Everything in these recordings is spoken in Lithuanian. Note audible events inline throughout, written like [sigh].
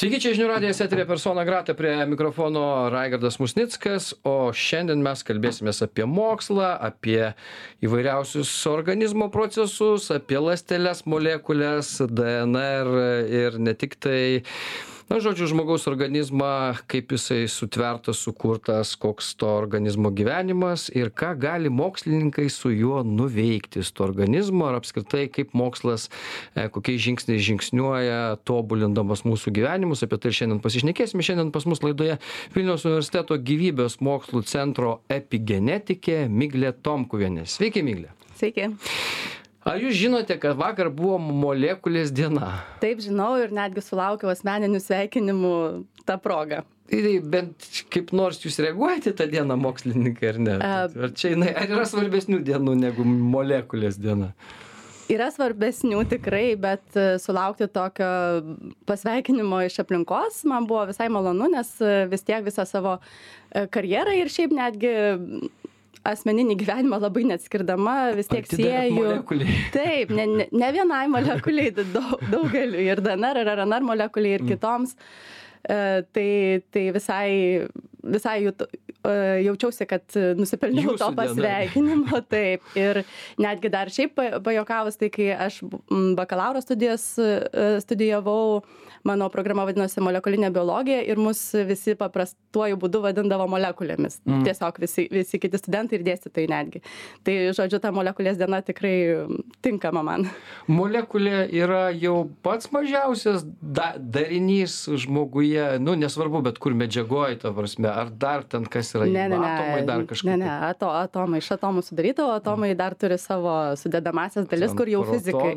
Sveiki, čia žinių radijas eterė persona grata prie mikrofono Raigardas Musnickas, o šiandien mes kalbėsime apie mokslą, apie įvairiausius organizmo procesus, apie ląsteles, molekulės, DNR ir ne tik tai na žodžiu žmogaus organizmą kaip jisai sutvertas sukurtas koks to organizmo gyvenimas ir ką gali mokslininkai su juo nuveikti su tuo organizmu ar apskritai kaip mokslas e, kokiais žingsniais žingsniuoja tobulindamas mūsų gyvenimus. Apie tai ir šiandien pasišnekėsime. Šiandien pas mus laidoje vilniaus universiteto gyvybės mokslų centro epigenetikė miglė tomkuvienė. Sveiki migle Sveiki. Ar jūs žinote kad vakar buvo molekulės diena Taip žinau ir netgi sulaukiau asmeninių sveikinimų tą progą. Tai bent kaip nors jūs reaguojate tą dieną mokslininkai ar ne? A- Ar čia jinai, ar yra svarbesnių dienų negu molekulės diena? Yra svarbesnių tikrai, bet e, sulaukti tokio pasveikinimo iš aplinkos man buvo visai malonu, nes e, vis tiek visą savo e, karjerą ir šiaip netgi asmeninį gyvenimą labai neatskirdama vis tiek sieju. [laughs] Taip, ne, ne, ne vienai molekuliai, daug, daugeliu ir DNR ir RNR molekuliai ir kitoms. E, tai, tai visai, visai jūt, e, jaučiausi, kad nusipelniau to pasveikinimo. [laughs] Taip. Ir netgi dar šiaip pa- pajokavus, tai kai aš bakalauro studijas studijavau, mano programa vadinosi molekulinė biologija ir mus visi paprastuoju būdu vadindavo molekulėmis. Mm. Tiesiog visi, visi kiti studentai ir dėstytojai netgi. Tai, žodžiu, ta molekulės diena tikrai tinkama man. Molekulė yra jau pats mažiausias da, darinys žmoguje, nu nesvarbu, bet kur medžiagoji, ta prasme, ar dar ten kas yra Ne, ne, ne. atomai, dar kažkas. Ne, ne, ato, atomai iš atomų sudaryta, o atomai dar turi savo sudedamasias dalis, kur jau fizikai.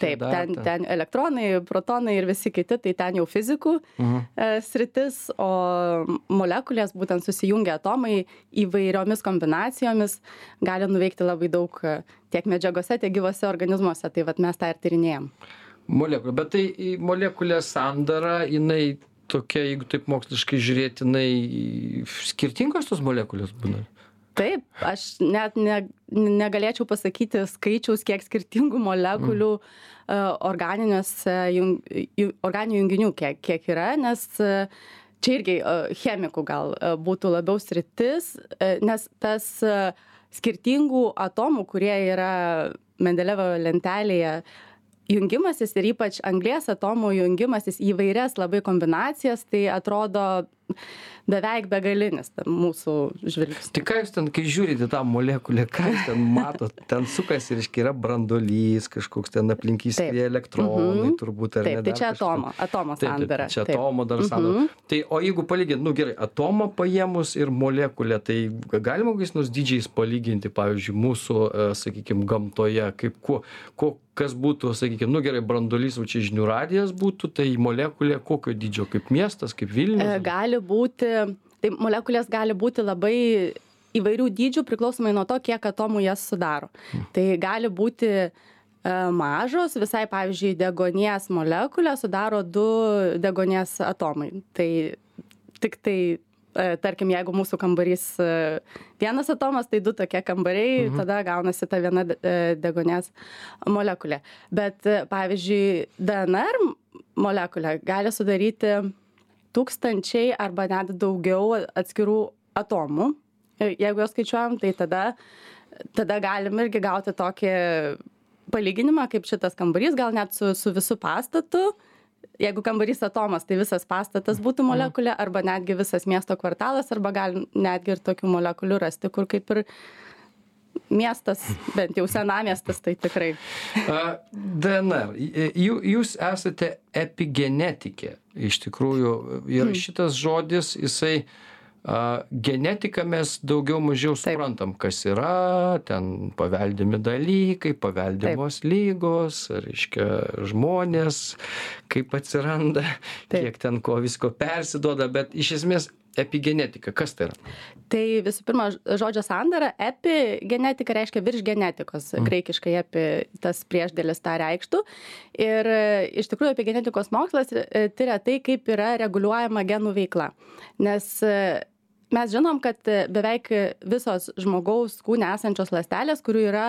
Taip, ten, ten elektronai, protonai ir visi kiti, tai ten jau fizikų Mhm. e, sritis, o molekulės būtent susijungia atomai įvairiomis kombinacijomis, gali nuveikti labai daug e, tiek medžiagose, tiek gyvose organizmuose, tai vat mes tą ir tyrinėjom. Molekulė, bet tai molekulės sandara, jinai tokia, jeigu taip moksliškai žiūrėti, jinai skirtingos tos molekulės būna. Taip, aš net ne, negalėčiau pasakyti skaičiaus, kiek skirtingų molekulių mm. organiniuose jung, ju, organinių junginių kiek, kiek yra, nes e, čia irgi e, chemikų gal e, būtų labiau sritis, e, nes tas e, skirtingų atomų, kurie yra Mendelevo lentelėje, jungimasis ir ypač anglės atomų jungimasis į vairias labai kombinacijas, tai atrodo beveik begalinis mūsų žvilgsnis. Tai ką jūs ten, kai žiūrite tą molekulę, ką jūs ten matot, ten sukasi, reiškia, yra brandolys, kažkoks ten aplinkys Taip. elektronai, Mhm. turbūt, ar Taip, ne? tai dar čia kažkas. atomo, atomo Taip, taip, sandara. čia Taip. atomo dar sandara. Mhm. Tai o jeigu palygint, nu gerai, atomą paėmus ir molekulę, tai galima kokiais nors dydžiais palyginti, pavyzdžiui, mūsų, sakykime, gamtoje, kaip kuo, ko, kas būtų, sakykime, nu gerai, brandolys, o čia žinių radijas būtų, tai molekulė kokio dydžio, kaip miestas, kaip E, Vilnius. Gali būti, tai molekulės gali būti labai įvairių dydžių priklausomai nuo to, kiek atomų jas sudaro. Tai gali būti e, mažos, visai pavyzdžiui, degonės molekulė sudaro du degonės atomai. Tai tik tai, e, tarkim, jeigu mūsų kambarys e, vienas atomas, tai du tokie kambariai, mhm. tada gaunasi ta viena de- degonės molekulė. Bet, pavyzdžiui, DNR molekulė gali sudaryti tūkstančiai arba net daugiau atskirų atomų. Jeigu juos skaičiuojam, tai tada, tada galim irgi gauti tokį palyginimą, kaip šitas kambarys, gal net su, su visu pastatu. Jeigu kambarys atomas, tai visas pastatas būtų molekulė, arba netgi visas miesto kvartalas, arba galim netgi ir tokių molekulių rasti, kur kaip ir miestas, bent jau senamiestas, tai tikrai. DNR. Jūs esate epigenetikė. Iš tikrųjų, ir Hmm. šitas žodis, jisai a, genetika mes daugiau mažiau Taip. suprantam, kas yra, ten paveldimi dalykai, paveldimos lygos, reiškia žmonės, kaip atsiranda, Taip. kiek ten ko visko persiduoda, bet iš esmės epigenetika, kas tai yra? Tai visų pirma, žodžio sandara, epigenetika reiškia virš genetikos, mm. graikiškai epi tas priešdėlis tą reikštų. Ir e, iš tikrųjų epigenetikos mokslas e, tyria tai, kaip yra reguliuojama genų veikla. Nes e, mes žinom, kad beveik visos žmogaus kūne esančios ląstelės, kurių yra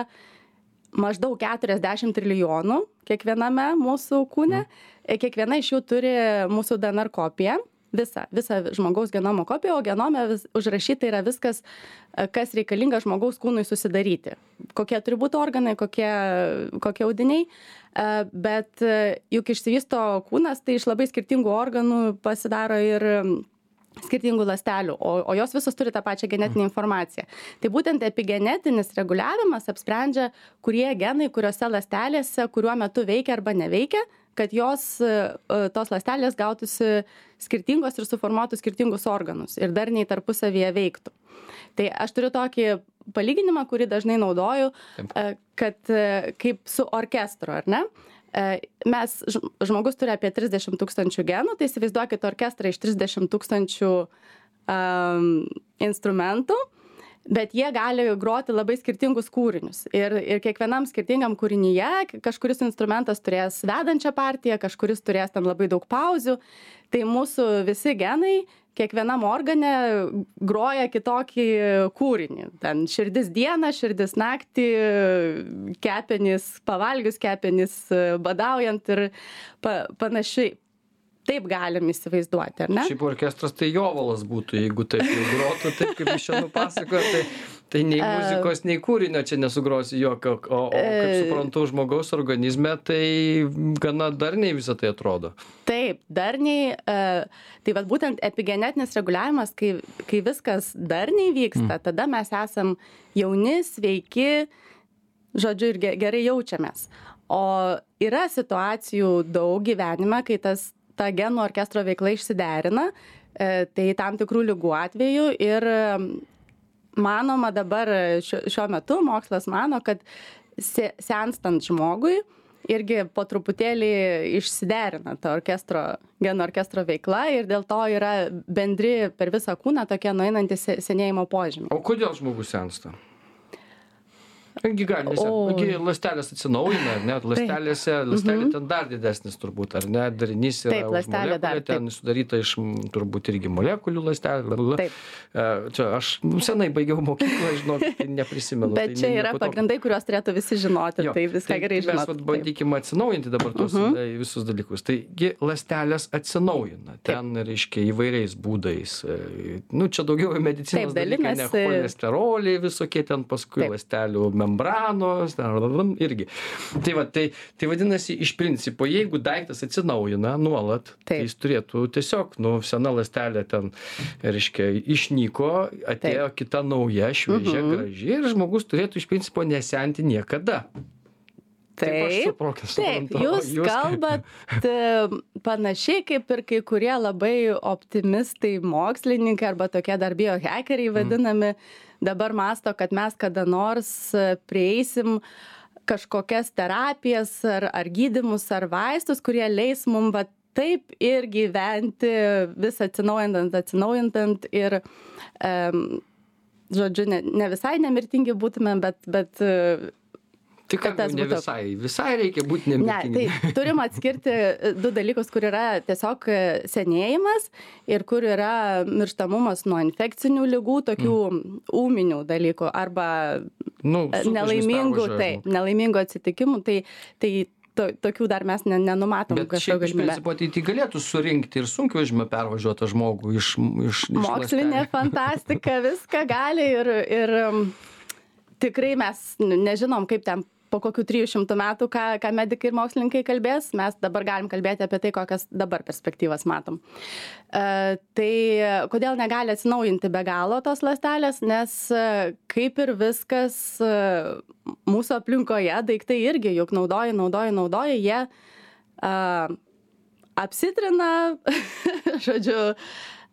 maždaug 40 trilijonų kiekviename mūsų kūne. Mm. Kiekviena iš jų turi mūsų DNR kopiją visą visą žmogaus genomo kopiją o genome vis užrašyta yra viskas kas reikalinga žmogaus kūnui susidaryti. Kokie turi būt organai kokie kokie audiniai bet juk išsivysto kūnas tai iš labai skirtingų organų pasidaro ir skirtingų ląstelių o o jos visos turi tą pačią genetinę informaciją. Tai būtent epigenetinis reguliavimas apsprendžia kurie genai kuriose ląstelėse kuriuo metu veikia arba neveikia kad jos tos ląstelės gautųsi skirtingos ir suformuotų skirtingus organus ir darniai tarpusavyje veiktų. Tai aš turiu tokį palyginimą kurį dažnai naudoju kad kaip su orkestru ar ne? Mes žmogus turi apie trisdešim tūkstančių genų tai įsivaizduokit orkestrą iš trisdešim tūkstančių am instrumentų bet jie gali groti labai skirtingus kūrinius. Ir ir kiekvienam skirtingam kūrinyje kažkuris instrumentas turės vedančią partiją kažkuris turės ten labai daug pauzių. Tai mūsų visi genai kiekvienam organe groja kitokį kūrinį. Ten širdis dieną širdis naktį kepenys pavalgius kepenys badaujant ir pa panašiai taip galim įsivaizduoti ar ne? Šiaip orkestras tai jovalas būtų jeigu taip jau grotų taip kaip jūs čia nupasakojot tai tai nei muzikos nei kūrinio čia nesugrosi jokio o o kaip suprantu žmogaus organizme tai gana darniai visa tai atrodo. Taip darniai tai vat būtent epigenetinis reguliavimas kai kai viskas darniai vyksta tada mes esam jauni sveiki žodžiu ir ge gerai jaučiamės. O yra situacijų daug gyvenime kai tas ta genų orkestro veikla išsiderina tai tam tikrų ligų atveju ir manoma dabar šiuo metu mokslas mano kad se senstant žmogui irgi po truputėlį išsiderina ta orkestro genų orkestro veikla ir dėl to yra bendri per visą kūną tokie nueinantys se senėjimo požymiai. O kodėl žmogus sensta gi gali nesent gi ląstelės atsinaujina ar ne? Ląstelėse ląstelė ten dar didesnis turbūt ar ne? Darinys yra už molekulę ten sudaryta iš turbūt irgi molekulių ląstelių čia aš senai baigiau mokyklą žinokit tai neprisimenu. [laughs] Bet čia yra pagrindai kuriuos turėtų visi žinoti tai viską gerai žinot mes vat bandykim atsinaujinti dabar tuos visus dalykus. Taigi ląstelės atsinaujina. Ten reiškia įvairiais būdais nu čia daugiau medicinos dalykai ne cholesteroliai visokie ten paskui ląstelių membranos ten irgi. Tai va tai tai vadinasi iš principo jeigu daiktas atsinaujina nuolat tai jis turėtų tiesiog nu sena ląstelė ten reiškia išnyko atėjo kita nauja šviežia graži ir žmogus turėtų iš principo nesenti niekada taip taip. jūs kalbat panašiai kaip ir kai kurie labai optimistai mokslininkai arba tokie dar biohekeriai vadinami dabar mąsto kad mes kada nors prieisim kažkokias terapijas ar ar gydymus ar vaistus kurie leis mum vat taip ir gyventi vis atsinaujinant atsinaujinant ir em žodžiu ne ne visai nemirtingi būtumėm bet bet Tai ką, ne visai, visai reikia būti nemirtingi. Ne, tai [laughs] turim atskirti du dalykus, kur yra tiesiog senėjimas ir kur yra mirštamumas nuo infekcinių lygų, tokių mm. ūminių dalykų arba nu, nelaimingų, taip, nelaimingų atsitikimų. Tai, tai to, tokių dar mes ne, nenumatom kažkokio galimybę. Iš principo, tai, tai galėtų surinkti ir užmė pervažiuotą žmogų iš... iš, iš Mokslinė lastelį. [laughs] fantastika viską gali ir, ir tikrai mes nežinom, kaip ten po kokių 300 metų, ką, ką medikai ir mokslininkai kalbės, mes dabar galim kalbėti apie tai, kokias dabar perspektyvas matom. E, tai kodėl negali atsinaujinti be galo tos lastelės, nes kaip ir viskas mūsų aplinkoje, daiktai irgi juk naudoja, naudoja, naudoja, jie a, apsitrina, [laughs] žodžiu,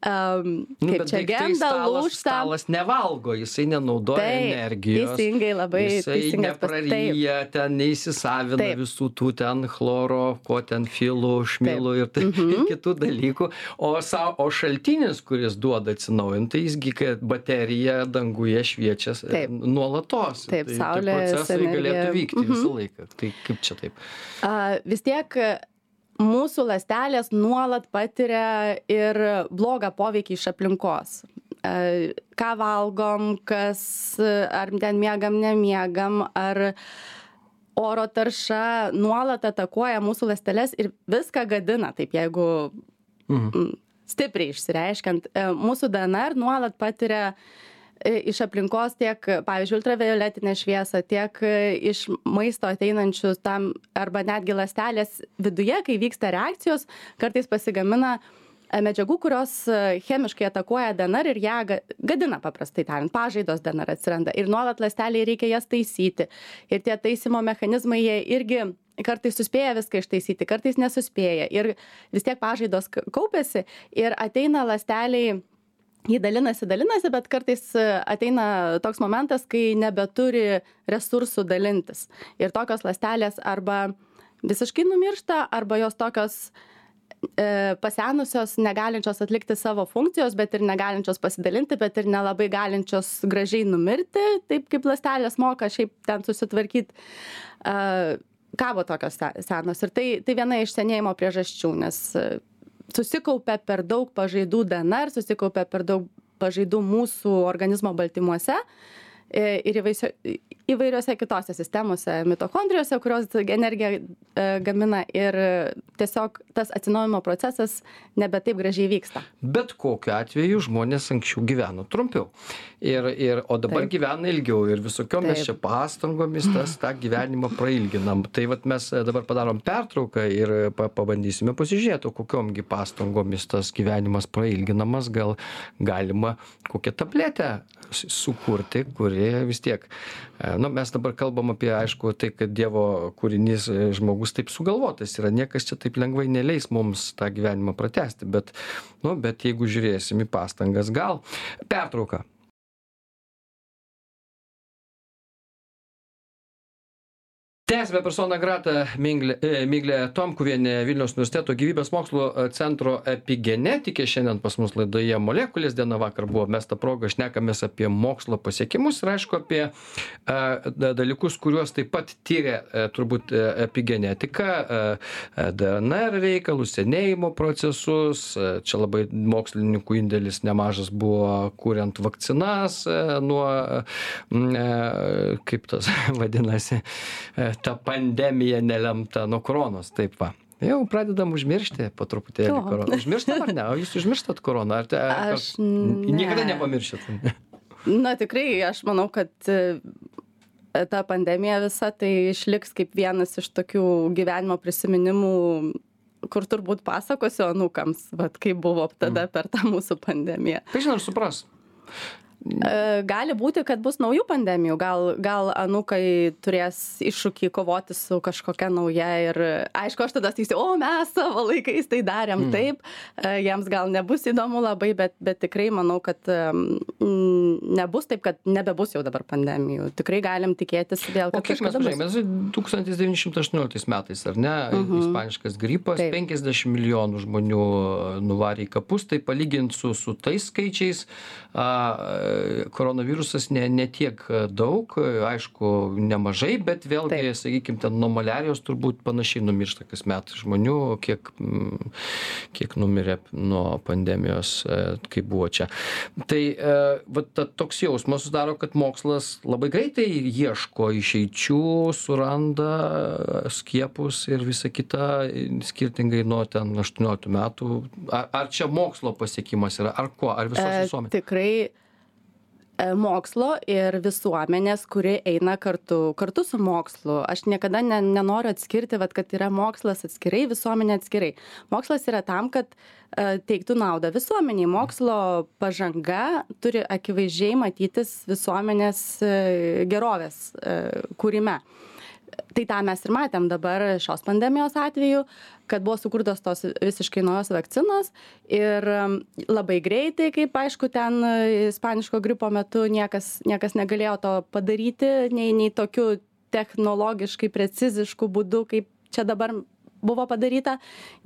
Um, Nu, kaip čia genda, lūžta. Stalas nevalgo, jisai nenaudoja Taip, energijos. teisingai, labai pas- nepraryja, ten neįsisavina Taip. visų tų ten chloro, ko ten filų, šmilų ir, tai, Mhm. ir [laughs] kitų dalykų. O, sa, o šaltinis, kuris duoda atsinaujinti, jisgi, kad baterija danguje šviečia Taip. nuolatos. Taip, tai, saulės tai procesai energija. galėtų vykti Mhm. visą laiką. Tai kaip čia taip? A, vis tiek mūsų ląstelės nuolat patiria ir blogą poveikį iš aplinkos. A, Ką valgom, kas, ar ten miegam, nemiegam, ar oro tarša nuolat atakuoja mūsų ląsteles ir viską gadina, taip jeigu mhm. stipriai išsireiškiant. E, mūsų DNR nuolat patiria e, iš aplinkos tiek, pavyzdžiui, ultravioletinę šviesą, tiek e, iš maisto ateinančius tam arba netgi lastelės viduje, kai vyksta reakcijos, kartais pasigamina E, medžiagų, kurios e, chemiškai atakuoja DNR ir ją gadina, paprastai tariant, pažaidos DNR atsiranda ir nuolat ląsteliai reikia jas taisyti. Ir tie taisymo mechanizmai, jie irgi kartais suspėja viską ištaisyti, kartais nesuspėja. Ir vis tiek pažaidos kaupėsi ir ateina ląsteliai jį dalinasi, dalinasi, bet kartais e, ateina toks momentas, kai nebeturi resursų dalintis. Ir tokios lastelės arba visiškai numiršta, arba jos tokios e, pasenusios, negalinčios atlikti savo funkcijos, bet ir negalinčios pasidalinti, bet ir nelabai galinčios gražiai numirti, taip kaip lastelės moka šiaip ten susitvarkyti. E, kabo tokios senos. Ir tai, tai viena iš senėjimo priežasčių, nes e, susikaupia per daug pažaidų DNR, susikaupia per daug pažaidų mūsų organizmo baltymuose e, ir įvairiose kitose sistemose, mitochondrijose, kurios energiją e, gamina ir tiesiog tas atsinaujimo procesas nebe taip gražiai vyksta. Bet kokiu atveju žmonės anksčiau gyveno trumpiau. Ir, ir, o dabar taip. gyvena ilgiau ir visokiomis čia pastangomis tas tą gyvenimą prailginam. Tai vat mes dabar padarom pertrauką ir pa, pabandysime pasižiūrėti, kokiomgi pastangomis tas gyvenimas prailginamas, gal galima kokią tabletę sukurti, kuri vis tiek e, nu mes dabar kalbam apie aišku tai kad dievo kūrinys e, žmogus taip sugalvotas yra. Niekas čia taip lengvai neleis mums tą gyvenimą pratęsti bet nu bet jeigu žiūrėsim į pastangas gal pertrauka tęsiame persona grata minglė e, miglė tomkuvienė vilniaus universiteto gyvybės mokslų e, centro epigenetikė. Šiandien pas mus laidoje molekulės diena. Vakar buvo mes ta proga šnekamės apie mokslo pasiekimus ir aišku apie a, e, dalykus kuriuos taip pat tiria a, turbūt epigenetika a, dnr reikalus senėjimo procesus a, čia labai mokslininkų indėlis nemažas buvo kuriant vakcinas a, nuo a, kaip tas [laughs] vadinasi ta pandemija nelemta nuo koronos taip va jau pradedam užmiršti po truputėlį koroną užmirštam ar ne o jūs užmirštat koroną ar te Aš ne. niekada nepamiršit Na tikrai, aš manau, kad e, ta pandemija visa tai išliks kaip vienas iš tokių gyvenimo prisiminimų, kur turbūt pasakosiu anūkams, vad kaip buvo tada mm. per tą mūsų pandemiją. Tai žinot, supras. Gali būti, kad bus naujų pandemijų, gal, gal anukai turės iššūkį kovoti su kažkokia nauja ir aišku, aš tada sakysiu, o mes savo laikais tai darėm mm. taip, jiems gal nebus įdomu labai, bet, bet tikrai manau, kad mm, nebus taip, kad nebebus jau dabar pandemijų. Tikrai galim tikėtis vėl, kad... O kiek mes mes 1918 metais, ar ne, mm -hmm. ispaniškas gripas, taip. 50 milijonų žmonių nuvarė į kapus, tai palyginti su, su tais skaičiais, a, koronavirusas ne ne tiek daug aišku nemažai bet vėlgi sakykim ten nuo maliarijos turbūt panašiai numiršta kasmet žmonių kiek mm, kiek numirė nuo pandemijos e, kaip buvo čia. Tai e, vat ta toks jausmas susidaro kad mokslas labai greitai ieško išeičių suranda skiepus ir visa kita skirtingai nuo ten aštuonioliktų metų. Ar ar čia mokslo pasiekimas yra ar kuo ar visos e, visuomenės? tikrai mokslo ir visuomenės kuri eina kartu kartu su mokslu. Aš niekada ne nenoriu atskirti vat kad yra mokslas atskirai visuomenė atskirai. Mokslas yra tam kad e, teiktų naudą visuomenei mokslo pažanga turi akivaizdžiai matytis visuomenės e, gerovės kūrime tai tą mes ir matėm dabar šios pandemijos atveju kad buvo sukurtos tos visiškai naujos vakcinos ir um, labai greitai kaip aišku ten ispaniško gripo metu niekas niekas negalėjo to padaryti nei nei tokiu technologiškai precizišku būdu kaip čia dabar buvo padaryta.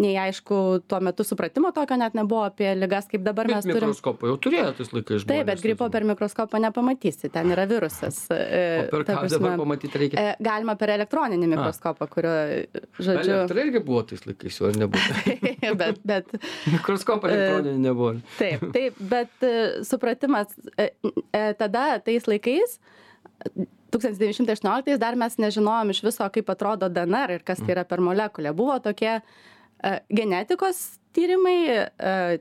Nei aišku tuo metu supratimo tokio net nebuvo apie ligas kaip dabar mes turim. mikroskopą jau turėjo tais laikais žmonės taip bet gripo per mikroskopą nepamatysi ten yra virusas e, o per ką dabar pamatyt reikia? e, galima per elektroninį mikroskopą kurio žodžiu elektra irgi buvo tais laikais ar nebuvo. [laughs] Bet bet mikroskopo elektroninio nebuvo. taip [laughs] taip bet e, supratimas tada tais laikais tūkstantis devyni šimtai aštuonioliktais dar mes nežinojom iš viso kaip atrodo dnr ir kas tai yra per molekulė. Buvo tokie e, genetikos tyrimai e,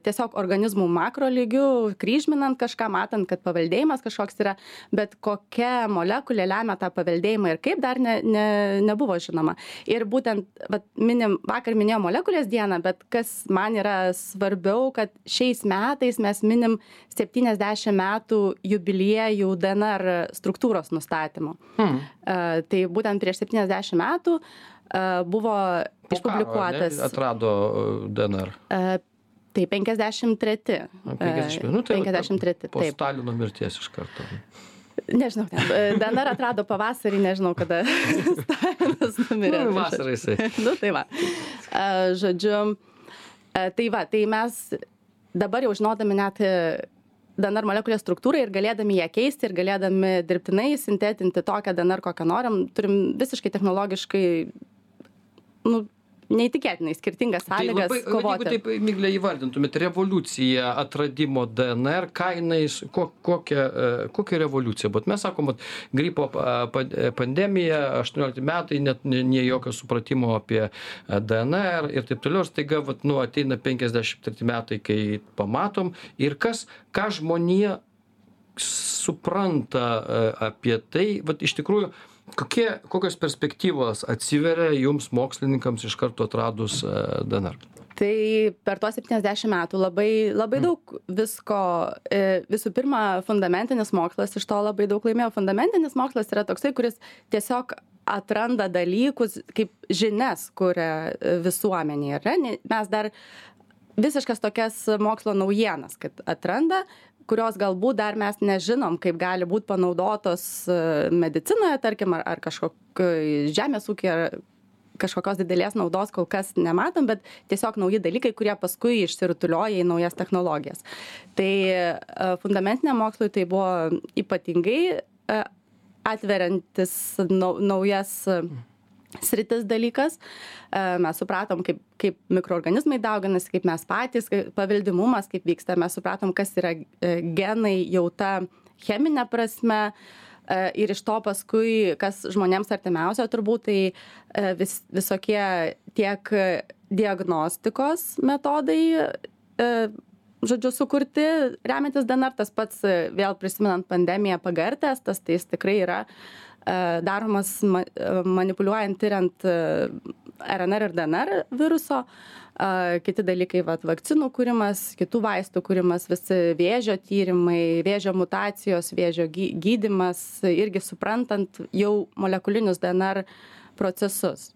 tiesiog organizmų makro lygiu kryžminant kažką matant kad paveldėjimas kažkoks yra bet kokia molekulė lemia tą paveldėjimą ir kaip dar ne ne nebuvo žinoma ir būtent vat minim vakar minėjom molekulės dieną bet kas man yra svarbiau kad šiais metais mes minim septyniasdešim metų jubiliejų dnr struktūros nustatymo Hmm. e, tai būtent prieš septyniasdešim metų buvo Po išpublikuotas ne, atrado e, DNR. tai penkiasdešim treti A, 50, nu, tai va, penkiasdešim treti Po taip Stalino mirties iš karto. nežinau e, dnr atrado pavasarį nežinau kada [laughs] stalinas numirė Nu, vasarą jisai. nu tai va žodžiu tai va tai mes dabar jau žinodami net e, DNR molekulės struktūrą ir galėdami ją keisti ir galėdami dirbtinai sintetinti tokią DNR, kokią norim, turim visiškai technologiškai, nu, neįtikėtinai skirtingas Tai sąlygas labai, vat kovoti. jeigu taip, Miglė, įvardintumėt revoliuciją atradimo DNR, ką jinai, s- ko, kokia, e, kokia revoliucija, bet mes sakom, vat, gripo pa- pandemija, 18 metai, net ne, jokio supratimo apie e, DNR ir taip toliau, ir staiga, vat, nu, ateina 53 metai, kai pamatom. Ir kas, ką žmonija supranta e, apie tai, vat, iš tikrųjų, kokie, kokios perspektyvos atsiveria jums mokslininkams iš karto atradus e, DNR? Tai per tuos 70 metų labai, labai daug visko, e, visų pirma, fundamentinis mokslas iš to labai daug laimėjo. Fundamentinis mokslas yra toksai, kuris tiesiog atranda dalykus kaip žinias, kuria e, visuomenė yra. Ne- Mes dar visiškas tokias mokslo naujienas, kad atranda, kurios galbūt dar mes nežinom, kaip gali būti panaudotos e, medicinoje, tarkim, ar, ar kažkokioj žemės ūkio, ar kažkokios didelės naudos kol kas nematom, bet tiesiog nauji dalykai, kurie paskui išsirutulioja į naujas technologijas. Tai e, fundamentiniam mokslui tai buvo ypatingai e, atveriantis nau, naujas sritis dalykas. E, Mes supratom, kaip, kaip mikroorganizmai dauginasi, kaip mes patys, kaip paveldimumas, kaip vyksta. Mes supratom, kas yra e, genai jau ta cheminė prasme. E, Ir iš to paskui, kas žmonėms artimiausia turbūt, tai vis, visokie tiek diagnostikos metodai, žodžiu, sukurti, remiantis DNR, tas pats, vėl prisimenant pandemiją, PGR testas, tai jis tikrai yra e, daromas ma, e, manipuliuojant, tyriant e, RNR ir DNR viruso. Kiti dalykai, vat, vakcinų kūrimas, kitų vaistų kūrimas, visi vėžio tyrimai, vėžio mutacijos, vėžio gy- gydymas, irgi suprantant jau molekulinius DNR procesus.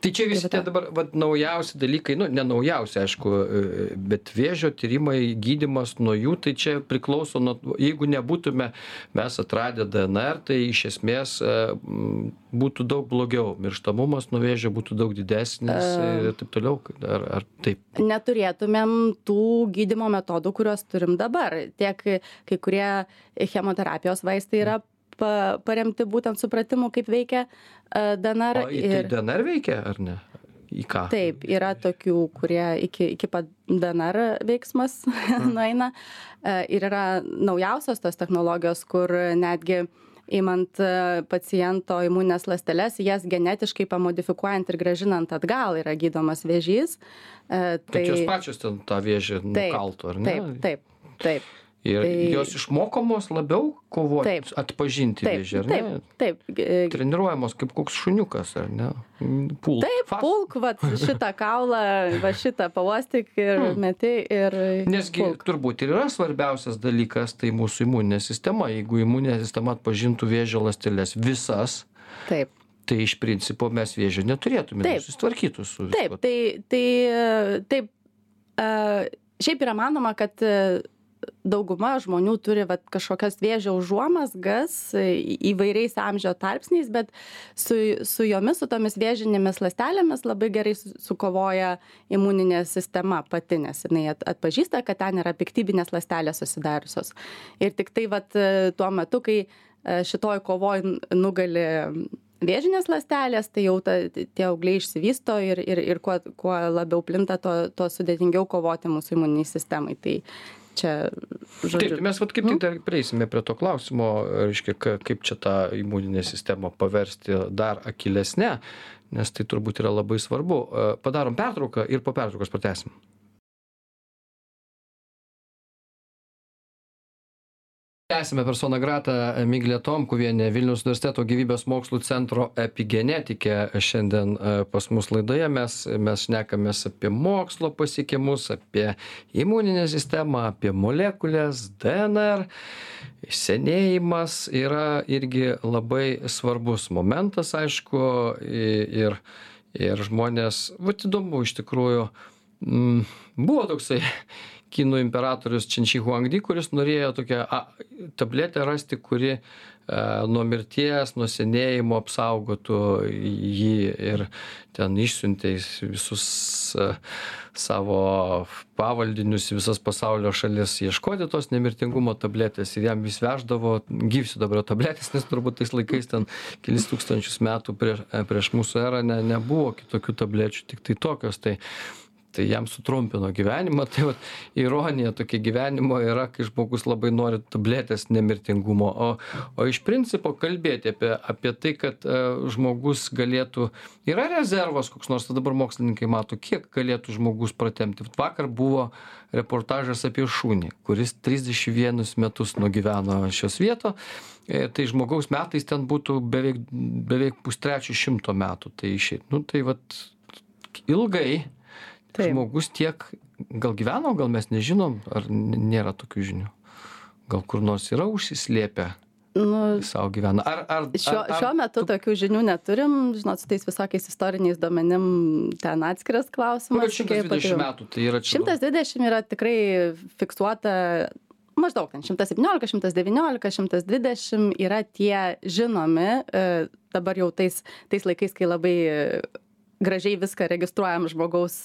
Tai čia visi va tie dabar vat, naujausi dalykai, nu, ne naujausi, aišku, e, bet vėžio tyrimai, gydimas nuo jų, tai čia priklauso nuo, jeigu nebūtume mes atradę DNR, tai iš esmės e, būtų daug blogiau, mirštamumas nuo vėžio būtų daug didesnis ir taip toliau, ar, ar taip. neturėtumėm tų gydymo metodų, kuriuos turim dabar. Tiek kai kurie chemoterapijos vaistai yra pa, paremti būtent supratimu, kaip veikia e, DNR. O į tai DNR veikia, ar ne? Į ką? Taip, yra tokių, kurie iki, iki pat DNR veiksmas [laughs] nueina. E, Ir yra naujausios tos technologijos, kur netgi įmant e, paciento imuninės ląsteles, jas genetiškai pamodifikuojant ir gražinant atgal yra gydomas vėžys. E, Tai jos pačios ten tą vėžį nukaltų, ar ne? Taip, taip, taip. Ir tai- jos išmokomos labiau kovoti, Taip. atpažinti Taip, vėžį, ar ne? taip, taip. e, treniruojamos kaip koks šuniukas, ar ne? Pulk. Taip, Fast. pulk, va, šitą kaulą, va šitą pavostyk ir meti ir... Nesgi pulk. turbūt ir yra svarbiausias dalykas, tai mūsų imuninė sistema. Jeigu imuninė sistema atpažintų vėžio ląsteles visas, Taip. tai iš principo mes vėžio neturėtume, Taip. susitvarkytų su Taip, viskuo. tai, tai e, taip. Šiaip yra manoma, kad e, dauguma žmonių turi vat, kažkokias vėžio užuomasgas e, įvairiais amžio tarpsniais, bet su, su jomis, su tomis vėžinėmis lastelėmis labai gerai su- sukovoja imuninė sistema pati, nes jinai at, atpažįsta, kad ten yra piktybinės lastelės susidariusios. Ir tik tai vat, e, tuo metu, kai e, šitoj kovoj nugali vėžinės ląstelės, tai jau ta, tie augliai išsivysto ir, ir, ir kuo, kuo labiau plinta, tuo, tuo sudėtingiau kovoti mūsų imuniniai sistemai. Tai, čia Taip, žodžiu tai mes vat kaip tik dar prieisime prie to klausimo, reiškia, ka- kaip čia tą imuninę sistemą paversti dar akilesnę, nes tai turbūt yra labai svarbu. E, Padarom pertrauką ir po pertraukos pratesim. Tęsime persona grata Miglė Tomkuvienė, Vilnius universiteto gyvybės mokslų centro epigenetikė. Šiandien e, pas mus laidoje mes, mes šnekamės apie mokslo pasiekimus, apie imuninę sistemą, apie molekulės, DNR. Senėjimas yra irgi labai svarbus momentas, aišku, ir, ir žmonės, va įdomu iš tikrųjų, buvo toksai kinų imperatorius Činši Huangdi, kuris norėjo tokią a, tabletę rasti, kuri a, nuo mirties, nuo senėjimo apsaugotų jį ir ten išsiuntė visus a, savo pavaldinius visas pasaulio šalis ieškoti tos nemirtingumo tabletės ir jam vis veždavo gyvsidabrio tabletės, nes turbūt tais laikais ten kelis tūkstančius metų prieš, prieš mūsų erą ne, nebuvo kitokių tablečių, tik tai tokios. Tai, tai jam sutrumpino gyvenimą. [laughs] Tai vat, ironija tokia gyvenimo yra, kai žmogus labai nori tabletės nemirtingumo. O, o iš principo kalbėti apie, apie tai, kad uh, žmogus galėtų, yra rezervas koks nors, tai dabar mokslininkai mato, kiek galėtų žmogus pratemti. Vat Vakar buvo reportažas apie šunį, kuris 31 metus nugyveno šios vieto. E, Tai žmogaus metais ten būtų beveik, beveik pustrečio šimto metų. Tai, išeit. nu, tai vat, ilgai. Žmogus tiek gal gyveno, gal mes nežinom, ar nėra tokių žinių. Gal kur nors yra užsislėpę nu, savo gyvena. Ar, ar, Šiuo, ar, ar, šiuo metu tokių žinių neturim, žinot, su tais visokiais istoriniais duomenim ten atskiras klausimas. bet kaip 120 patyriau. metų tai yra čia. 120 yra tikrai fiksuota maždaug ten 117, 119, 120 yra tie žinomi, e, dabar jau tais, tais laikais, kai labai gražiai viską registruojam žmogaus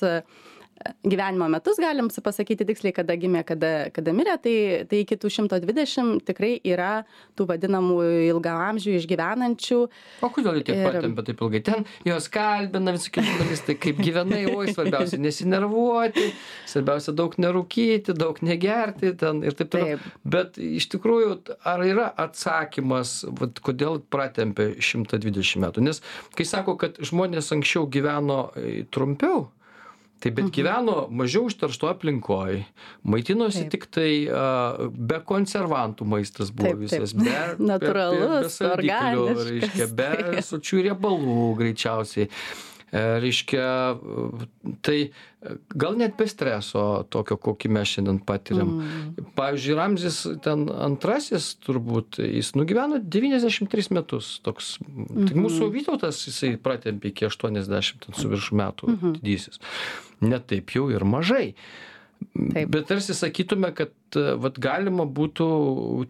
gyvenimo metus, galim pasakyti tiksliai, kada gimė, kada, kada mirė, tai, tai iki tų 120 tikrai yra tų vadinamų ilgaamžių išgyvenančių. O kodėl jie tiek patempia taip ilgai? Ten juos kalbina visokie žurnalistai, kaip gyvenai, oi, svarbiausia [laughs] nesinervuoti, svarbiausia daug nerūkyti, daug negerti ten ir taip toliau. Bet iš tikrųjų, ar yra atsakymas, vat, kodėl pratempė 120 metų? Nes kai sako, kad žmonės anksčiau gyveno e, trumpiau, tai bet gyveno mažiau užteršto aplinkoj, maitinosi Taip. tik tai a, be konservantų maistas buvo Taip, taip. visas, be, be- Natūralus, be, saldiklių, reiškia, be taip. sočių riebalų greičiausiai. E, Reiškia, e, tai gal net be streso tokio, kokį mes šiandien patiriam. Mm. Pavyzdžiui, Ramzis ten antrasis turbūt, jis nugyveno 93 metus. Toks, tik Mhm. mūsų Vytautas jisai pratempė iki 80 ten su virš metų Mhm. didysis. Net taip jau ir mažai. Taip. Bet tarsi sakytume, kad e, vat, galima būtų,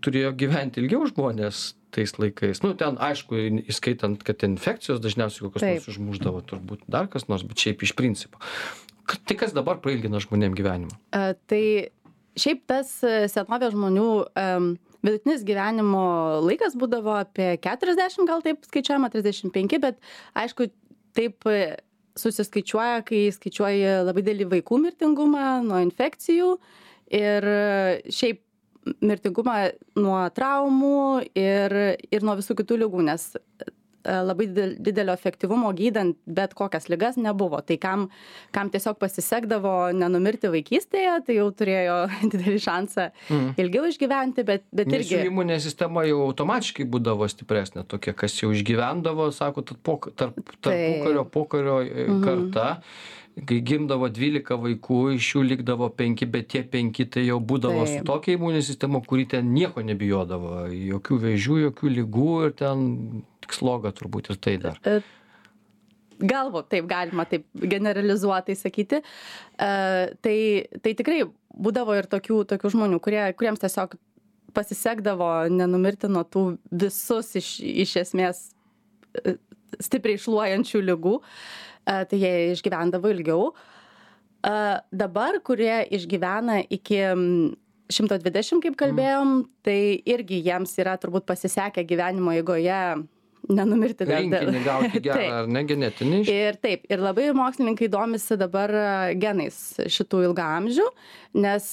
turėjo gyventi ilgiau žmonės tais laikais. Nu, ten, aišku, įskaitant, kad infekcijos dažniausiai kokios nors užmuždavo, turbūt dar kas nors, bet šiaip iš principo. Tai kas dabar prailgina žmonėm gyvenimą? E, Tai šiaip tas e, senovės žmonių em, vidutinis gyvenimo laikas būdavo apie 40, gal taip skaičiuojama, 35, bet aišku, taip e, susiskaičiuoja, kai skaičiuoji labai didelį vaikų mirtingumą nuo infekcijų ir e, šiaip mirtingumą nuo traumų ir, ir nuo visų kitų lygų, nes e, labai didel- didelio efektyvumo gydant bet kokias ligas nebuvo. Tai kam, kam tiesiog pasisekdavo nenumirti vaikystėje, tai jau turėjo [laughs] didelį šansą Mhm. ilgiau išgyventi, bet, bet Nes irgi. imuninė sistema jau automatiškai būdavo stipresnė, tokia, kas jau išgyvendavo, sako, tarp, tarp, tarp Taip. pokario, pokario e, Mhm. Kai gimdavo 12 vaikų, iš jų likdavo 5, bet tie 5 tai jau būdavo su tokia imuninė sistema, kuri ten nieko nebijodavo, jokių vėžių, jokių lygų ir ten tik sloga turbūt ir tai dar. Galvo, taip galima taip generalizuotai sakyti. E, tai, tai tikrai būdavo ir tokių, tokių žmonių, kurie, kuriems tiesiog pasisekdavo nenumirti nuo tų visus iš, iš esmės e, stipriai šluojančių lygų, e, tai jie išgyvendavo ilgiau. Dabar, kurie išgyvena iki mm, 120, kaip kalbėjom, tai irgi jiems yra turbūt pasisekę gyvenimo eigoje nenumirti dėl Rinkinį gauti [laughs] gerą Taip. ar ne genetinį. Ir taip, ir labai mokslininkai domisi dabar e, genais šitų ilgamžių, nes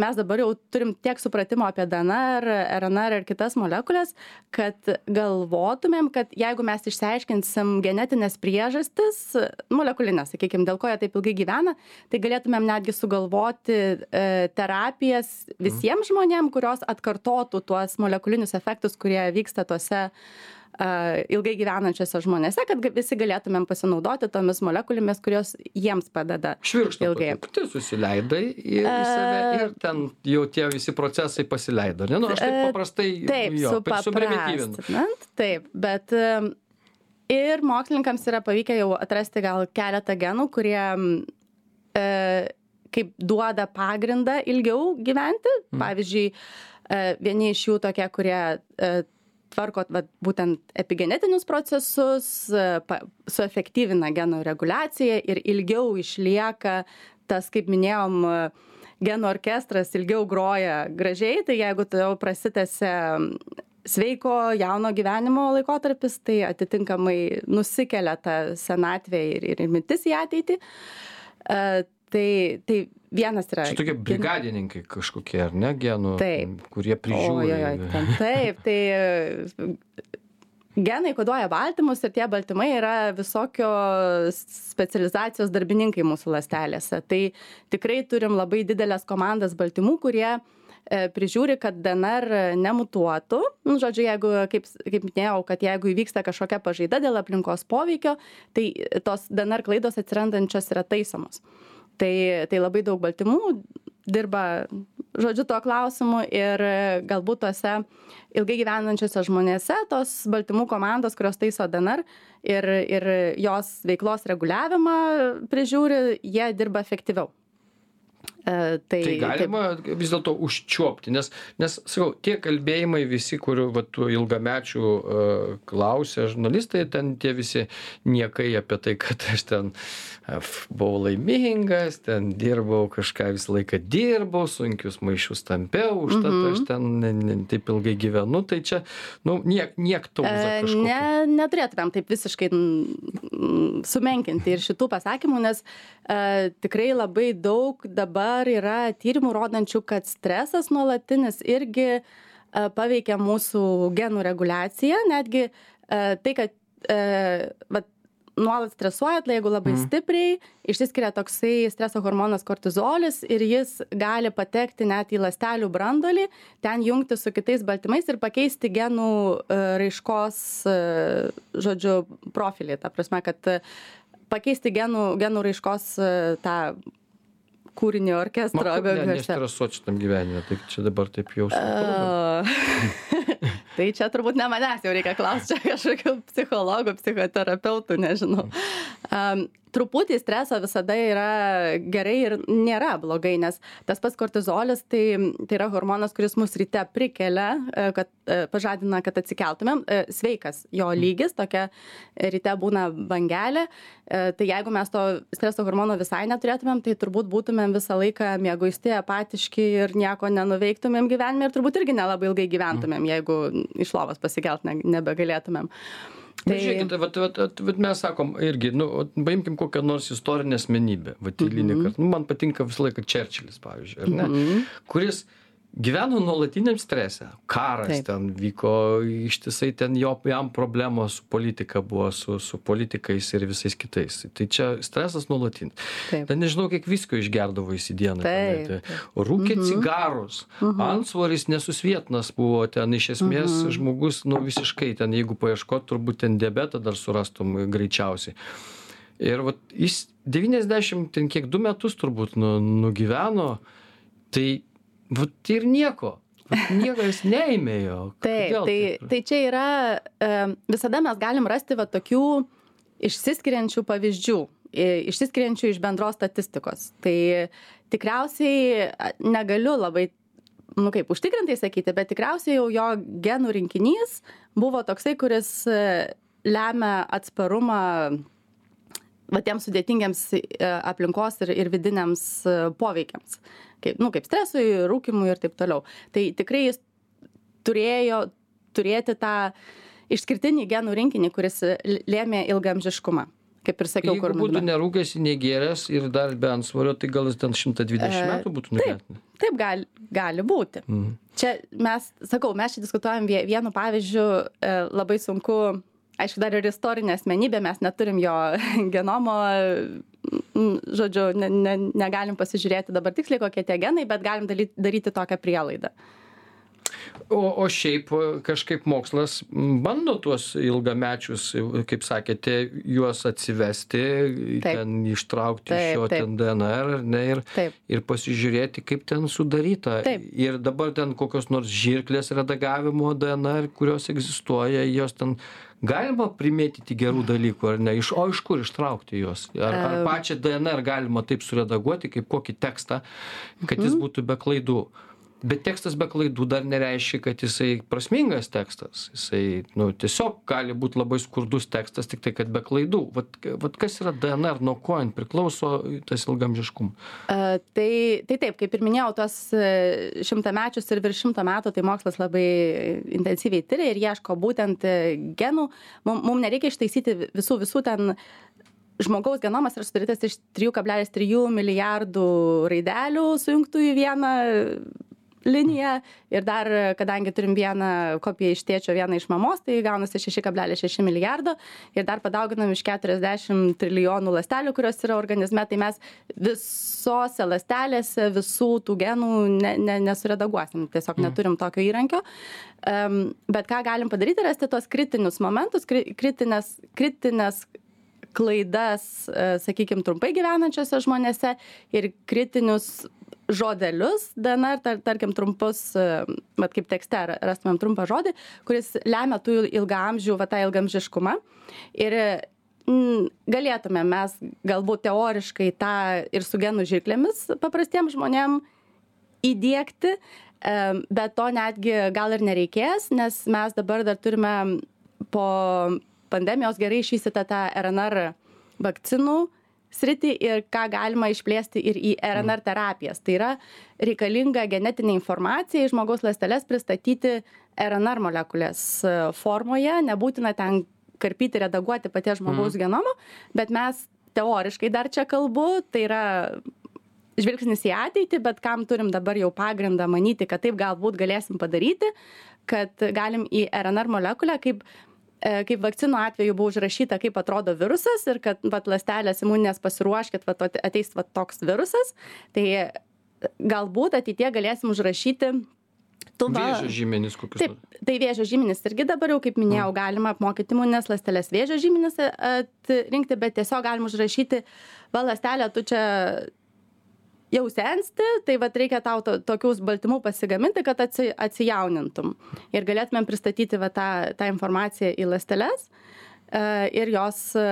mes dabar jau turim tiek supratimo apie DNR, RNR ir kitas molekulės, kad galvotumėm, kad jeigu mes išsiaiškinsim genetinės priežastis, molekulinės, sakykime, dėl ko jie taip ilgai gyvena, tai galėtumėm netgi sugalvoti e, terapijas visiems žmonėms, kurios atkartotų tuos molekulinius efektus, kurie vyksta tuose ilgai gyvenančiose žmonėse, kad visi galėtumėm pasinaudoti tomis molekulėmis, kurios jiems padeda. Švirkštą ilgai. tu susileidai į, į save ir ten jau tie visi procesai pasileido. Ne, nu, aš taip E, paprastai Taip, jo, suprimityvinu. taip, bet em, ir mokslininkams yra pavykę jau atrasti gal keletą genų, kurie e, kaip duoda pagrindą ilgiau gyventi. Pavyzdžiui, e, vieni iš jų tokie, kurie e, tvarko vat, būtent epigenetinius procesus, e, pa- suefektyvina genų reguliaciją ir ilgiau išlieka tas, kaip minėjom, e, genų orkestras ilgiau groja gražiai, tai jeigu tu jau prasitęsia sveiko jauno gyvenimo laikotarpis, tai atitinkamai nusikelia ta senatvė ir, ir, mintis į ateitį. Tai, tai vienas yra. Čia tokie brigadininkai kažkokie, ar ne, genų, Taip. kurie prižiūri. Ojojoj, ten taip, tai genai koduoja baltymus ir tie baltymai yra visokio specializacijos darbininkai mūsų ląstelėse. Tai tikrai turim labai didelės komandas baltymų, kurie e, prižiūri, kad DNR nemutuotų. Nu, žodžiu, jeigu, kaip, kaip minėjau, kad jeigu įvyksta kažkokia pažaida dėl aplinkos poveikio, tai tos DNR klaidos atsirandančios yra taisomos. Tai, tai labai daug baltymų dirba, žodžiu, tuo klausimu ir galbūt tose ilgai gyvenančiose žmonėse tos baltymų komandos, kurios taiso DNR ir, ir jos veiklos reguliavimą prižiūri, jie dirba efektyviau. E, Tai galima vis dėlto užčiuopti, nes, nes, sakau, tie kalbėjimai visi, kurių va, ilgamečių uh, klausė žurnalistai, ten tie visi niekai apie tai, kad aš ten uh, buvau laimingas, ten dirbau kažką visą laiką dirbau, sunkius maišius tampiau, užtat mm -hmm. aš ten ne, ne, taip ilgai gyvenu, tai čia, nu, niek, niek tauza E. Ne, neturėtumėm taip visiškai sumenkinti ir šitų pasakymų, nes e, tikrai labai daug dabar yra tyrimų rodančių, kad stresas nuolatinis irgi e, paveikia mūsų genų reguliaciją, netgi e, tai, kad e, vat, nuolat stresuojat, jeigu labai mm. stipriai, išsiskiria toksai streso hormonas kortizolis ir jis gali patekti net į ląstelių brandolį, ten jungti su kitais baltymais ir pakeisti genų raiškos, žodžiu, profilį. Ta prasme, kad pakeisti genų, genų raiškos tą kūrinį orkestro. Man, ne, nestresuot šitam gyvenime, tai čia dabar taip jau [laughs] tai čia turbūt ne manęs jau reikia klausti, čia kažkokių psichologų, psichoterapeutų, nežinau. Um, truputį streso visada yra gerai ir nėra blogai, nes tas pats kortizolis tai, tai yra hormonas, kuris mus ryte prikelia, e, kad e, pažadina, kad atsikeltumėm. E, Sveikas jo lygis, tokia ryte būna bangelė. Tai jeigu mes to streso hormono visai neturėtumėm, tai turbūt būtumėm visą laiką mėguisti, apatiški ir nieko nenuveiktumėm gyvenime ir turbūt irgi nelabai ilgai gyventumėm, jeigu iš lovos pasikelt ne, nebegalėtumėm. Tai... Žiūrėkit, vat, vat, vat, vat mes sakom irgi, nu, paimkim kokią nors istorinę asmenybę, vat eilinį mm -hmm. kartą. Nu, man patinka visą laiką Čerčilis, pavyzdžiui, ne? Mm -hmm. Kuris gyveno nuolatiniam strese. Karas ten vyko ištisai, ten jo, jam problemos su politika buvo, su, su politikais ir visais kitais. Tai čia stresas nuolatinis. Ten nežinau, kiek visko išgerdavo į dieną. Rūkė mhm. cigarus, mhm. ansvoris nesusvietnas buvo ten, iš esmės mhm. žmogus, nu visiškai ten, jeigu paieškot, turbūt ten diabetą dar surastum greičiausiai. Ir vat, jis 90, ten kiek du metus turbūt nu, nugyveno, tai vat, ir nieko. Vat, nieko jis neįmėjo. Taip, tai, tai čia yra, e, visada mes galim rasti va tokių išsiskiriančių pavyzdžių, išsiskiriančių iš bendros statistikos. Tai tikriausiai negaliu labai, nu kaip, užtikrintai sakyti, bet tikriausiai jau jo genų rinkinys buvo toksai, kuris e, lemia atsparumą va tiems sudėtingiems e, aplinkos ir, ir vidiniams e, poveikiams, kaip, nu, kaip stresui, rūkimui ir taip toliau. Tai tikrai jis turėjo turėti tą išskirtinį genų rinkinį, kuris lėmė ilgamžiškumą. Kaip ir sakiau, Jeigu būtų nerūkęs, negėręs ir dar be ansvario, tai gal jis ten 120 e, metų būtų nugyvenęs. Taip, taip gali, gali būti. Mm. Čia mes, sakau, mes čia diskutuojam vienu pavyzdžiu, e, labai sunku, aišku, dar ir istorinė asmenybė, mes neturim jo [laughs] genomo, žodžiu, ne, ne, negalim pasižiūrėti dabar tiksliai, kokie tie genai, bet galim daryti tokią prielaidą. O, o šiaip kažkaip mokslas bando tuos ilgamečius, kaip sakėte, juos atsivesti, ten ištraukti iš jo ten DNR ne, ir, ir pasižiūrėti, kaip ten sudaryta. Ir dabar ten kokios nors žirklės redagavimo DNR, kurios egzistuoja, jos ten galima primėtyti gerų dalykų ar ne, iš, o iš kur ištraukti juos? Ar, ar pačią DNR galima taip suredaguoti, kaip kokį tekstą, kad jis mhm. būtų be klaidų? Bet tekstas be klaidų dar nereiškia kad jisai prasmingas tekstas. Jisai nu tiesiog gali būt labai skurdus tekstas tiktai kad be klaidų. Vat vat kas yra dnr nuo ko jin priklauso tas ilgaamžiškumas? A tai tai taip kaip ir minėjau tuos e, šimtamečius ir virš šimto metų tai mokslas labai intensyviai tiria ir ieško būtent e, genų. Mum mum nereikia ištaisyti visų visų ten žmogaus genomas yra sudarytas iš trijų kablelis trijų milijardų raidelių sujungtų į vieną liniją ir dar kadangi turim vieną kopiją iš tėčio vieną iš mamos tai gaunasi šeši kablelis šeši milijardo ir dar padauginam iš keturiasdešim trilijonų ląstelių kurios yra organizme tai mes visose ląstelėse visų tų genų ne ne nesuredaguosim tiesiog mm. neturim tokio įrankio em bet ką galim padaryti rasti tuos kritinius momentus kri kritines kritines klaidas e, sakykim trumpai gyvenančiuose žmonėse ir kritinius žodelius dnr tar tarkim trumpus e, vat kaip tekste rastumėm trumpą žodį kuris lemia tų ilgaamžių va tą ilgaamžiškumą. Ir mm, galėtume mes galbūt teoriškai tą ir su genų žirklėmis paprastiem žmonėm įdiegti bet to netgi gal ir nereikės nes mes dabar dar turime po pandemijos gerai išvystytą tą rnr vakcinų sritį ir ką galima išplėsti ir į rnr mm. terapijas tai yra reikalinga genetinė informacija į žmogaus ląsteles pristatyti rnr molekulės e, formoje nebūtina ten karpyti redaguoti paties žmogaus mm. genomo bet mes teoriškai dar čia kalbu tai yra žvilgsnis į ateitį bet kam turim dabar jau pagrindą manyti kad taip galbūt galėsim padaryti kad galim į rnr molekulę kaip kaip vakcinų atveju buvo užrašyta, kaip atrodo virusas ir kad vat, lastelės imuninės pasiruoškit, vat, ateis vat, toks virusas, tai galbūt ateitie galėsim užrašyti Tuba. Vėžio žymenys kokius. Taip, tai vėžio žymenys irgi dabar jau, kaip minėjau, mm. galima apmokyti imuninės lastelės vėžio žymenys atrinkti, bet tiesiog galima užrašyti, va lastelė, tu čia jau sensti tai vat reikia tau to tokius baltymų pasigaminti kad atsi atsijaunintum ir galėtumėm pristatyti va tą tą informaciją į ląsteles e, ir jos e,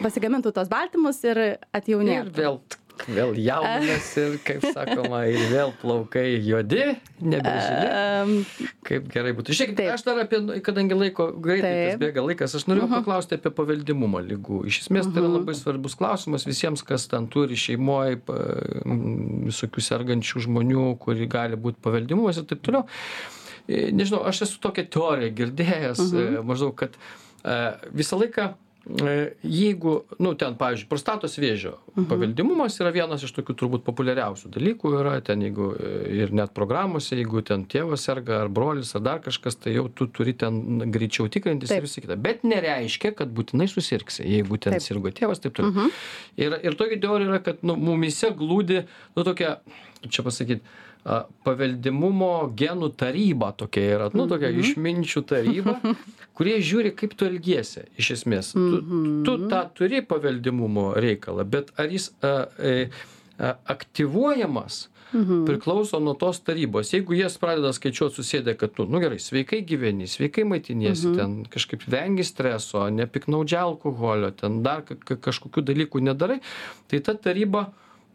pasigamintų tuos baltymus ir atjaunėtų. Ir vėl vėl jaudinasi ir kaip sakoma ir vėl plaukai juodi nebežili kaip gerai būtų. Žiūrėkit aš dar apie kadangi laiko greitai bėga laikas aš norėjau mhm. paklausti apie paveldimumą ligų. Iš esmės tai yra mhm. labai svarbus klausimas visiems kas ten turi šeimoj visokių sergančių žmonių kuri gali būt paveldimumas ir taip toliau. E, nežinau aš esu tokią teoriją girdėjęs e, mhm. maždaug kad e, visą laiką E, jeigu nu ten pavyzdžiui prostatos vėžio mhm. paveldimumas yra vienas iš tokių turbūt populiariausių dalykų yra ten jeigu e, ir net programose jeigu ten tėvas serga ar brolis ar dar kažkas tai jau tu turi ten greičiau tikrintis ir visa kita bet nereiškia kad būtinai susirgsi jeigu ten taip. sirgo tėvas taip toliau mhm. ir ir tokia teorija yra kad nu mumyse glūdi nu tokia čia pasakyt a paveldimumo genų taryba tokia yra nu tokia mhm. išminčių taryba [laughs] kurie žiūri kaip tu elgiesi iš esmės tu mhm. tu tą turi paveldimumo reikalą bet ar jis a e a aktyvuojamas Mhm. priklauso nuo tos tarybos. Jeigu jie pradeda skaičiuoti susėdę, kad tu, nu gerai, sveikai gyveni, sveikai maitiniesi, mhm. ten kažkaip vengi streso, nepiknaudžia alkoholio, ten dar kažkokių dalykų nedarai, tai ta taryba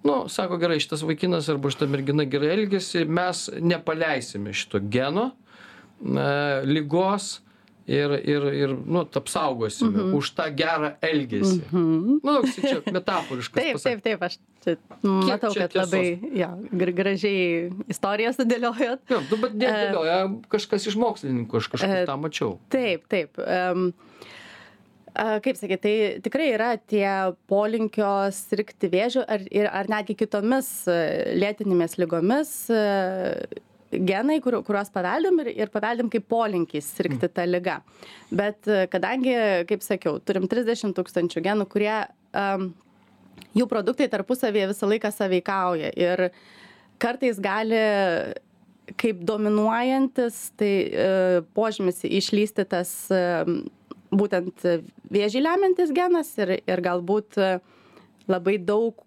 nu sako gerai šitas vaikinas arba šita mergina gerai elgiasi mes nepaleisime šito geno na ligos ir ir ir nu apsaugosime už tą gerą elgesį nu toks čia metaforiškas Taip, taip, taip, aš čia matau, čia kad labai jo, gr gražiai istoriją sudėliojot. Jo, nu, bet nedėlioja kažkas iš mokslininkų, aš kažkur E, tą mačiau. Taip, taip. Um, kaip sakyti, tai tikrai yra tie polinkio sirgti vėžiu ar, ir, ar netgi kitomis e, lėtinėmis lygomis e, genai, kur, kuriuos paveldim ir, ir paveldim kaip polinkis sirgti tą lygą. Bet e, kadangi, kaip sakiau, turim 30 tūkstančių genų, kurie um, jų produktai tarpusavėje visą laiką saveikauja ir kartais gali kaip dominuojantis, tai e, požymis išlysti tas e, būtent vėžį lemiantis genas ir, ir galbūt labai daug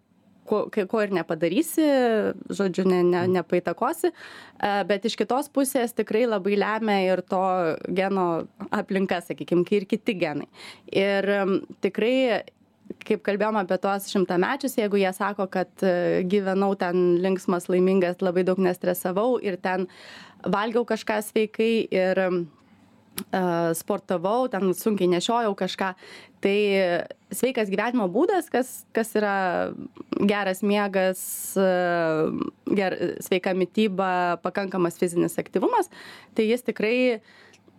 ko, ko ir nepadarysi, žodžiu, ne, ne, nepaitakosi, E, bet iš kitos pusės tikrai labai lemia ir to geno aplinka, sakykime, ir kiti genai. Ir tikrai kaip kalbėjom apie tuos šimtamečius, jeigu jie sako, kad e, gyvenau ten linksmas, laimingas, labai daug nestresavau ir ten valgiau kažką sveikai ir sportavau, ten sunkiai nešiojau kažką. Tai sveikas gyvenimo būdas, kas, kas yra geras miegas, ger, sveika mytyba, pakankamas fizinis aktyvumas, tai jis tikrai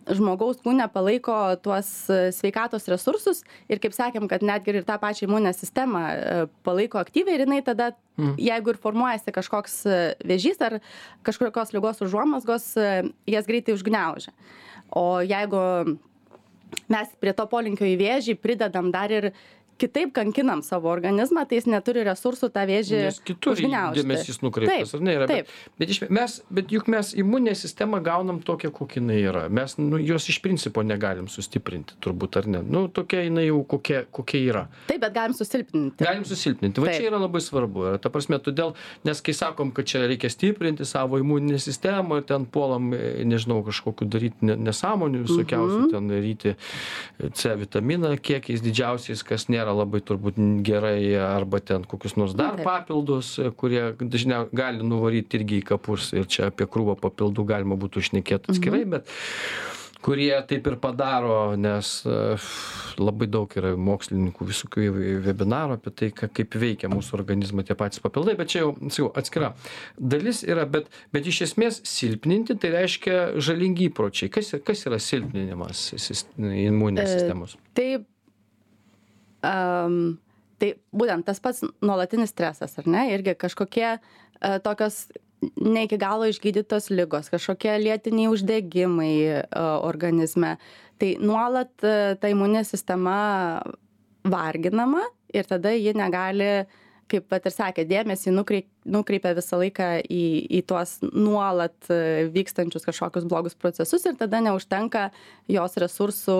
žmogaus kūne palaiko tuos sveikatos resursus ir kaip sakėm, kad netgi ir tą pačią imuninę sistemą palaiko aktyviai ir jinai tada, mm. jeigu ir formuojasi kažkoks vėžys ar kažkokios lygos užuomasgos, jas greitai užgneužia. O jeigu mes prie to polinkio į vėžį pridedam dar ir kitaip kankinam savo organizmą, tai jis neturi resursų tą vėžį Nes kitur užgniaužti. dėmesys nukreiptas, Taip, ar ne? Yra, taip. bet, bet, iš, mes, bet juk mes imuninę sistemą gaunam tokią, kokia jinai yra. Mes nu, jos iš principo negalim sustiprinti, turbūt, ar ne? Nu, tokia jinai jau kokia, kokia yra. Taip, bet galim susilpninti. Galim susilpninti. Va Taip. čia yra labai svarbu. Ir ta prasme, todėl, nes kai sakom, kad čia reikia stiprinti savo imuninę sistemą, ten puolam, e, nežinau, kažkokiu daryti ne- nesąmonių visokiausių, Mhm. ten daryti C vitaminą kiekiais didžiausiais, kas nėra labai turbūt gerai, arba ten kokius nors dar papildus, kurie dažniau gali nuvaryti irgi į kapus. Ir čia apie krūvą papildų galima būtų šnekėti atskirai, bet kurie taip ir padaro, nes e, labai daug yra mokslininkų visokių webinarų apie tai, ka- kaip veikia mūsų organizmą tie patys papildai, bet čia jau, sakau, atskira dalis yra, bet, bet iš esmės silpninti tai reiškia žalingi įpročiai. Kas, kas yra silpninimas sis- imuninės E, sistemos? Tai, um, tai būtent tas pats nuolatinis stresas, ar ne? Irgi kažkokie uh, tokios ne iki galo išgydytos lygos, kažkokie lėtiniai uždegimai uh, organizme. Tai nuolat uh, ta imuninė sistema varginama ir tada ji negali kaip pat ir sakė, dėmesį nukreip, nukreipia visą laiką į, į tuos nuolat e, vykstančius kažkokius blogus procesus ir tada neužtenka jos resursų,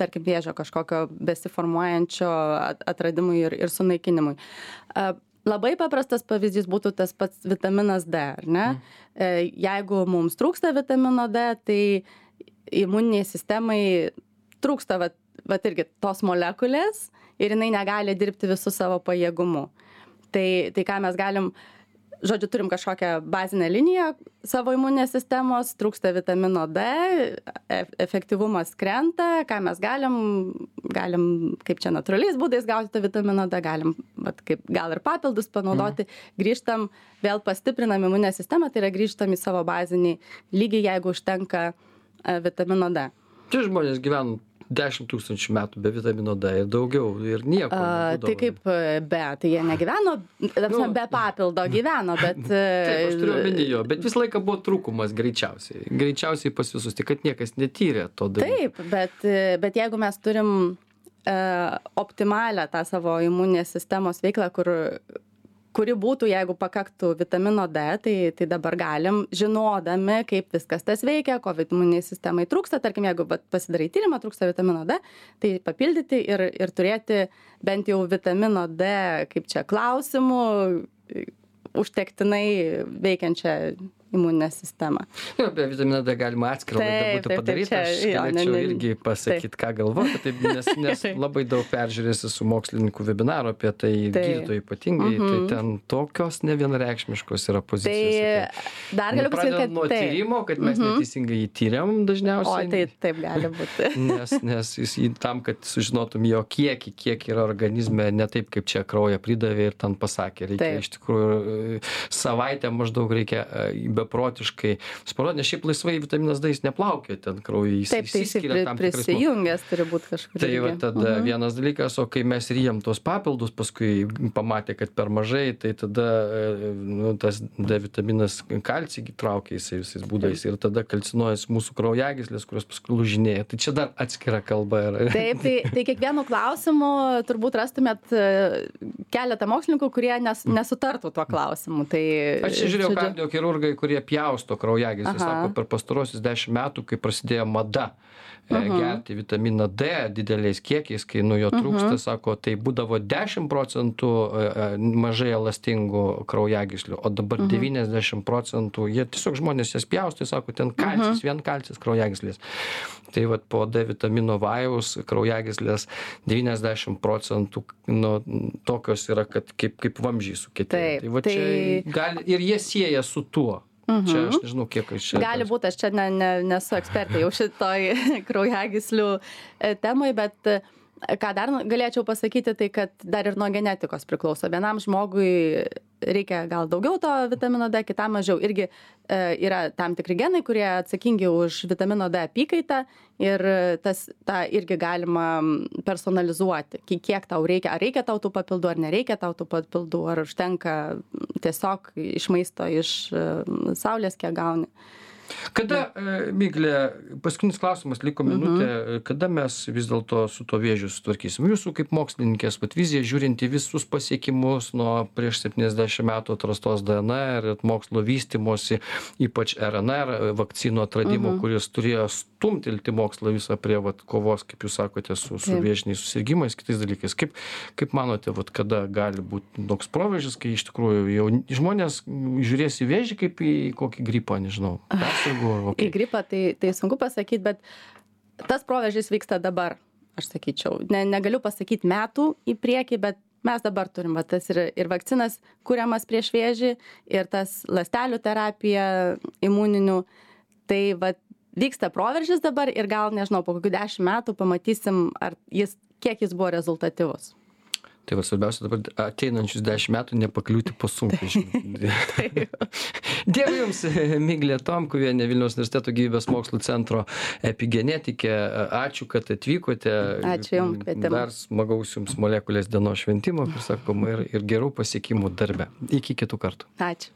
tarkim, vėžio kažkokio besiformuojančio at- atradimui ir, ir sunaikinimui. A, Labai paprastas pavyzdys būtų tas pats vitaminas D, ar ne? E, Jeigu mums trūksta vitamino D, tai imuniniai sistemai trūksta vat, vat irgi tos molekulės ir jinai negali dirbti visų savo pajėgumu. Tai, tai ką mes galim, žodžiu, turim kažkokią bazinę liniją savo imuninės sistemos, trūksta vitamino D, e- efektyvumas krenta, ką mes galim, galim kaip čia natūraliais būdais gauti tą vitaminą D, galim vat, kaip, gal ir papildus panaudoti, grįžtam, vėl pastiprinam imuninę sistemą, tai yra grįžtam į savo bazinį lygį, jeigu užtenka e, vitamino D. Čia žmonės gyvena 10 tūkstančių metų be vitamino D ir daugiau ir nieko. A, tai kaip e, be, tai jie negyveno, Nu. be papildo gyveno, bet... [laughs] e, Taip, aš turiu omeny jo, bet visą laiką buvo trūkumas greičiausiai. Greičiausiai pas visus, tik kad niekas netyrė to dalyko. Taip, bet, e, bet jeigu mes turim e, optimalią tą savo imuninės sistemos veiklą, kur, kuri būtų, jeigu pakaktų vitamino D, tai, tai dabar galim, žinodami, kaip viskas tas veikia, ko imuniniai sistemai trūksta, tarkim, jeigu vat pasidarai tyrimą, trūksta vitamino D, tai papildyti ir, ir turėti bent jau vitamino D, kaip čia klausimų, užtektinai veikiančią imuninę sistemą. Nu, apie vitaminą D galima atskirą laidą Taip, būtų taip, taip, padaryti, čia- aš jo, ne, galėčiau ne, irgi pasakyti, ką galvoju, taip, nes, nes [laughs] labai daug peržiūrėsi su mokslininkų webinaro apie tai, Taip. gydytojai ypatingai, tai Mhm. ten tokios nevienareikšmiškos yra pozicijos. Tai dar galiu pasakyti, kad nuo taip. tyrimo, kad mes Mhm. neteisingai jį tyriam O, dažniausiai. tai taip gali būti. [laughs] Nes, nes jis tam, kad sužinotum jo kiekį, kiek yra organizme, ne taip, kaip čia kraują pridavė ir ten pasakė. Reikia Taip. iš tikrųjų e, savaitę maždaug reikia e, beprotiškai sportuoti, nes šiaip laisvai vitaminas D jis neplaukia ten kraujyje. Jis tai išsiskiria tam tikrais prisijungęs turi būti kažkur. Tai va tada Mhm. vienas dalykas, o kai mes ryjam tos papildus, paskui pamatė, kad per mažai, tai tada e, nu, tas D vitaminas kalcį traukia jisai visais būdais ir tada kalcinuojas mūsų kraujagyslės, kurios paskui lūžinėja. Tai čia dar atskira kalba yra. Taip, tai, tai kiekvienu klausimu turbūt rastumėt e, keletą mokslininkų, kurie nes, nesutartų tuo klausimu. Tai, Aš čia žiūrėjau kardiochirurgai, kurie pjausto kraujagyslės, Aha. sako, per pastarosius dešimt metų, kai prasidėjo mada e, Mhm. gerti vitaminą D dideliais kiekiais, kai nu jo trūksta, sako, tai būdavo 10 procentų e, e, mažai elastingų kraujagyslių, o dabar 90 procentų, jie tiesiog žmonės jas pjausto, sako, ten kalcis, vien kalcis kraujagyslės. Tai vad po D vitamino vajaus kraujagyslės 90 procentų nu, tokios yra, kad kaip, kaip vamžiai sukėtė. Tai va tai- čia gali, ir jie sieja su tuo. Čia aš nežinau, kiek aš čia. Gali būti, aš čia ne, ne, nesu ekspertė jau šitoj [laughs] kraujagyslių e, temai, bet e, ką dar nu- galėčiau pasakyti, tai kad dar ir nuo genetikos priklauso. Vienam žmogui reikia gal daugiau to vitamino D, kitam mažiau. Irgi e, yra tam tikri genai, kurie atsakingi už vitamino D apykaitą ir tas, tą irgi galima personalizuoti. Ki- Kiek tau reikia, ar reikia tau tų papildų, ar nereikia tau tų papildų, ar užtenka tiesiog iš maisto, iš saulės, kiek gauni. Kada, e, Miglė, paskutinis klausimas, liko minutė, e, kada mes vis dėlto su to vėžiu sutvarkysim? Jūsų kaip mokslininkės pat vizija, žiūrint į visus pasiekimus nuo prieš 70 metų atrastos DNR ir mokslo vystimosi, ypač RNR e, vakcinų atradimo, kuris turėjo stumtelti mokslą visą prie vat, kovos, kaip jūs sakote, su, su Taip. viešiniais susirgymais, kitais dalykais. Kaip, kaip manote, vat, kada gali būti toks proveržis, kai iš tikrųjų jau žmonės žiūrės į vėžį kaip į kokį gripą, nežinau. Persirgo, [laughs] Į okay. gripą tai, tai sunku pasakyti, bet tas proveržys vyksta dabar, aš sakyčiau. Ne, negaliu pasakyti metų į priekį, bet mes dabar turim, va, tas ir, ir vakcinas kuriamas prieš vėžį, ir tas lastelių terapija imuninių. Tai va, vyksta proveržys dabar ir gal, nežinau, po kokių dešimt metų pamatysim, ar jis, kiek jis buvo rezultatyvus. Tai va svarbiausia dabar ateinančius dešimt metų nepakliūti po sunkvežimį. [laughs] Dėkui Jums, Miglė Tomkuvienė, Vilniaus universiteto gyvybės mokslų centro epigenetikė. Ačiū, kad atvykote. Ačiū jums, kvietimą. Dar smagaus Jums molekulės dienos šventimo, kaip sakoma, ir, ir gerų pasiekimų darbe. Iki kitų kartų. Ačiū.